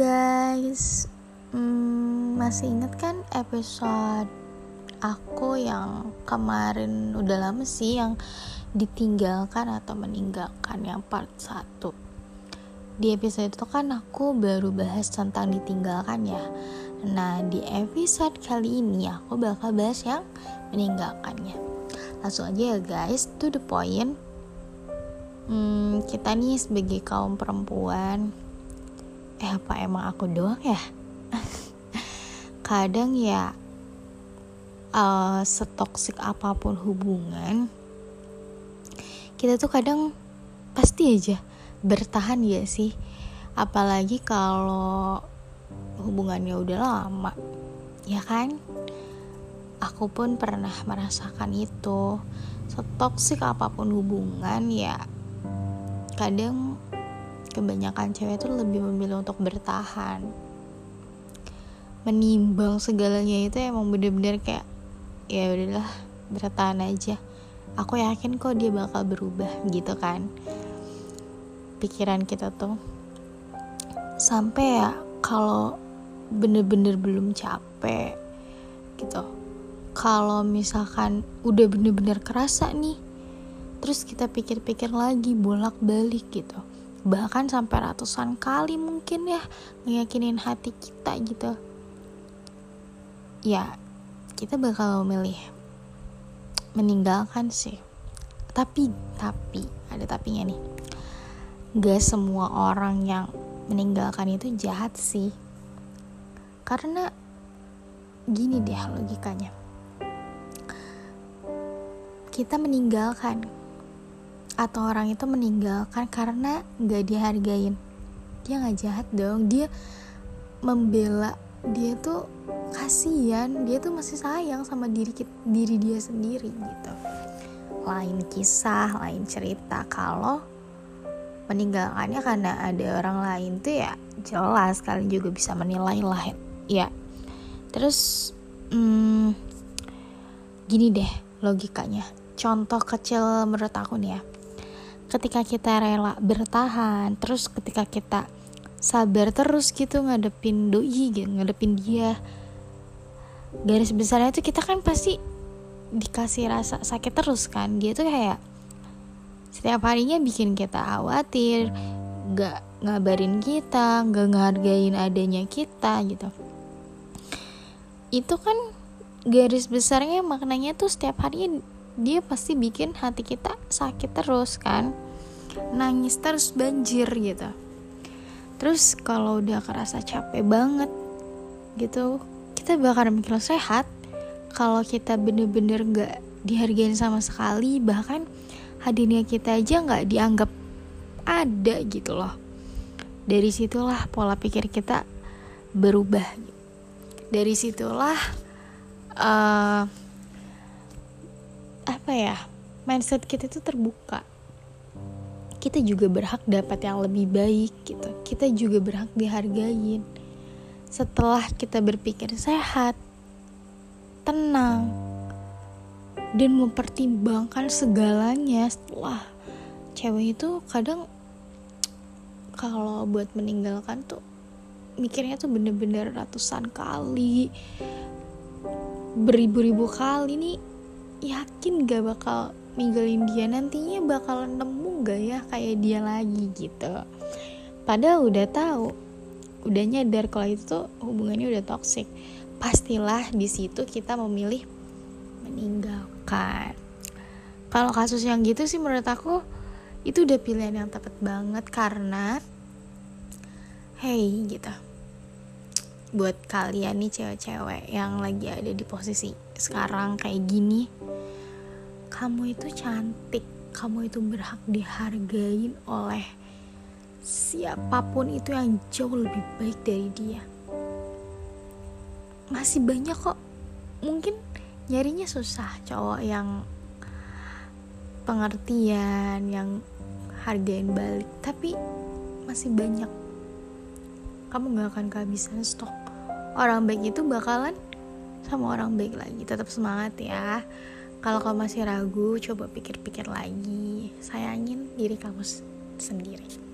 guys, hmm, masih inget kan episode aku yang kemarin udah lama sih yang ditinggalkan atau meninggalkan yang part 1 Di episode itu kan aku baru bahas tentang ditinggalkan ya. Nah di episode kali ini aku bakal bahas yang meninggalkannya. Langsung aja ya guys, to the point. Hmm, Kita nih sebagai kaum perempuan eh apa emang aku doang ya? Kadang ya uh, setoksik apa pun hubungan kita tuh kadang pasti aja bertahan ya sih. Apalagi kalau hubungannya udah lama ya kan? Aku pun pernah merasakan itu. Setoksik apa pun hubungan ya kadang kebanyakan cewek itu lebih memilih untuk bertahan. Menimbang segalanya itu emang bener-bener kayak ya udahlah bertahan aja. Aku yakin kok dia bakal berubah gitu kan. Pikiran kita tuh. Sampai ya kalau bener-bener belum capek gitu. Kalau misalkan udah bener-bener kerasa nih terus kita pikir-pikir lagi bolak-balik gitu bahkan sampai ratusan kali mungkin ya ngeyakinin hati kita gitu. Ya kita bakal memilih meninggalkan sih. Tapi tapi ada tapinya nih. Gak semua orang yang meninggalkan itu jahat sih. Karena gini deh logikanya. Kita meninggalkan atau orang itu meninggalkan karena gak dihargain. Dia nggak jahat dong. Dia membela dia tuh kasihan. Dia tuh masih sayang sama diri diri dia sendiri gitu. Lain kisah lain cerita. Kalau meninggalkannya karena ada orang lain tuh ya jelas kalian juga bisa menilai lah ya. Terus hmm, gini deh logikanya. Contoh kecil menurut aku nih ya ketika kita rela bertahan terus ketika kita sabar terus gitu ngadepin doi gitu ngadepin dia. Garis besarnya tuh kita kan pasti dikasih rasa sakit terus kan. Dia tuh kayak setiap harinya bikin kita khawatir gak ngabarin kita gak ngehargain adanya kita gitu. Itu kan garis besarnya maknanya tuh setiap harinya dia pasti bikin hati kita sakit terus kan. Nangis terus banjir gitu. Terus kalau udah kerasa capek banget gitu kita bakal mikir sehat. Kalau kita bener-bener gak dihargain sama sekali bahkan hadirnya kita aja gak dianggap ada gitu loh. Dari situlah pola pikir kita berubah. Dari situlah uh, apa ya mindset kita itu terbuka. Kita juga berhak dapat yang lebih baik gitu. Kita juga berhak dihargain. Setelah kita berpikir sehat tenang dan mempertimbangkan segalanya setelah cewek itu kadang kalau buat meninggalkan tuh mikirnya tuh bener-bener ratusan kali beribu-ribu kali nih yakin gak bakal ninggalin dia? Nantinya bakal nemu gak ya kayak dia lagi gitu? Padahal udah tahu udah nyadar kalau itu tuh hubungannya udah toxic. Pastilah di situ kita memilih meninggalkan. Kalau kasus yang gitu sih menurut aku itu udah pilihan yang tepat banget karena hey gitu. Buat kalian nih cewek-cewek yang lagi ada di posisi sekarang kayak gini kamu itu cantik kamu itu berhak dihargain oleh siapa pun itu yang jauh lebih baik dari dia. Masih banyak kok. Mungkin nyarinya susah cowok yang pengertian yang hargain balik. Tapi masih banyak. Kamu gak akan kehabisan stok. Orang baik itu bakalan sama orang baik lagi. Tetap semangat ya. Kalau kamu masih ragu, coba pikir-pikir lagi. sayangin diri kamu sendiri